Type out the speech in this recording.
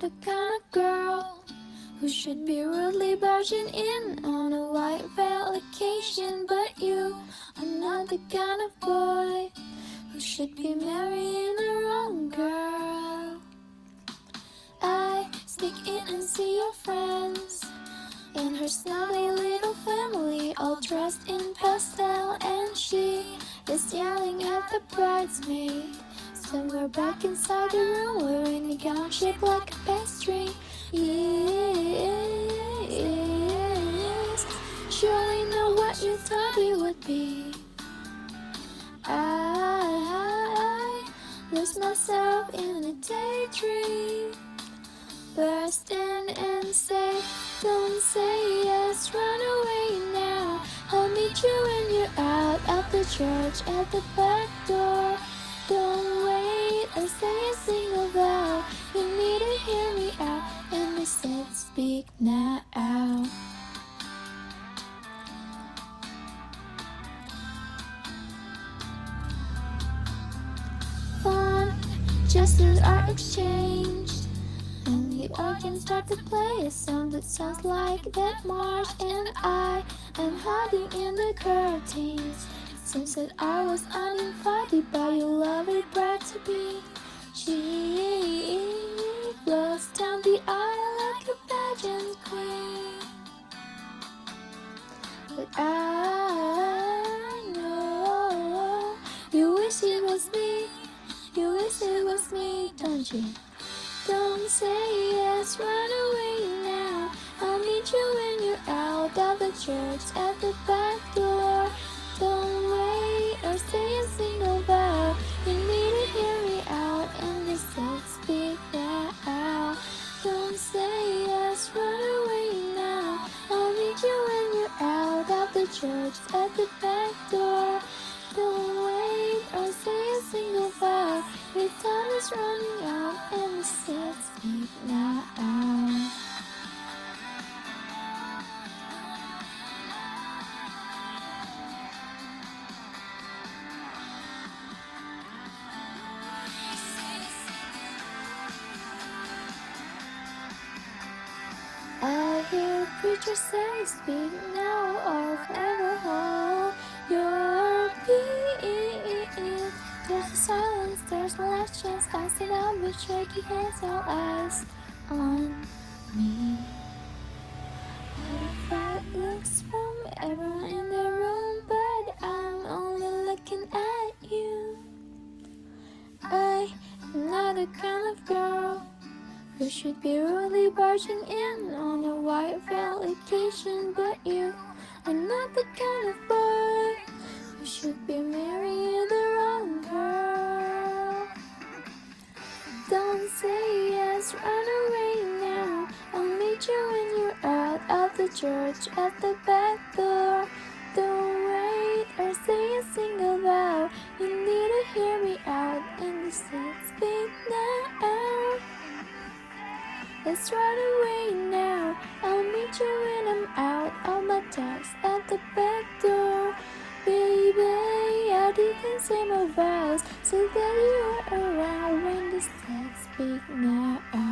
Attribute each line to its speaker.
Speaker 1: the kind of girl who should be rudely barging in on a white veil occasion. But you are not the kind of boy who should be marrying the wrong girl. I sneak in and see your friends and her snobby little family, all dressed in pastel, and she is yelling at the bridesmaid. Somewhere back inside the room, wearing a gown shaped like a pastry. Yes, surely know what you thought we would be. I lose myself in a daydream. Burst in and say, Don't say yes, run away now. I'll meet you when you're out at the church at the back door. Don't say a single vow. You need to hear me out. And they said, Speak now. Fun gestures are exchanged. And the organ start to play a song that sounds like that march. And I am hiding in the curtains. Seems that I was uninvited by your lovely bride to be. She flows down the aisle like a pageant queen. But I know you wish it was me. You wish it was me, don't you? Don't say yes, run away now. I'll meet you when you're out of the church at the back door. Church at the back door. Don't wait or say a single vow. Your time is running out, and the said, Speak hear says, say, Speak now or forever hold your peace. There's a silence, there's last chance. I sit down with shaky hands, all eyes on me. Who should be rudely barging in on a white veil occasion, but you are not the kind of boy who should be marrying the wrong girl. Don't say yes, run away now. I'll meet you when you're out of the church at the back door. Don't wait or say a single vow. You need to hear me out, in you said, Let's run away now. I'll meet you when I'm out of my text at the back door. Baby, I didn't say my vows so that you are around when the speak now.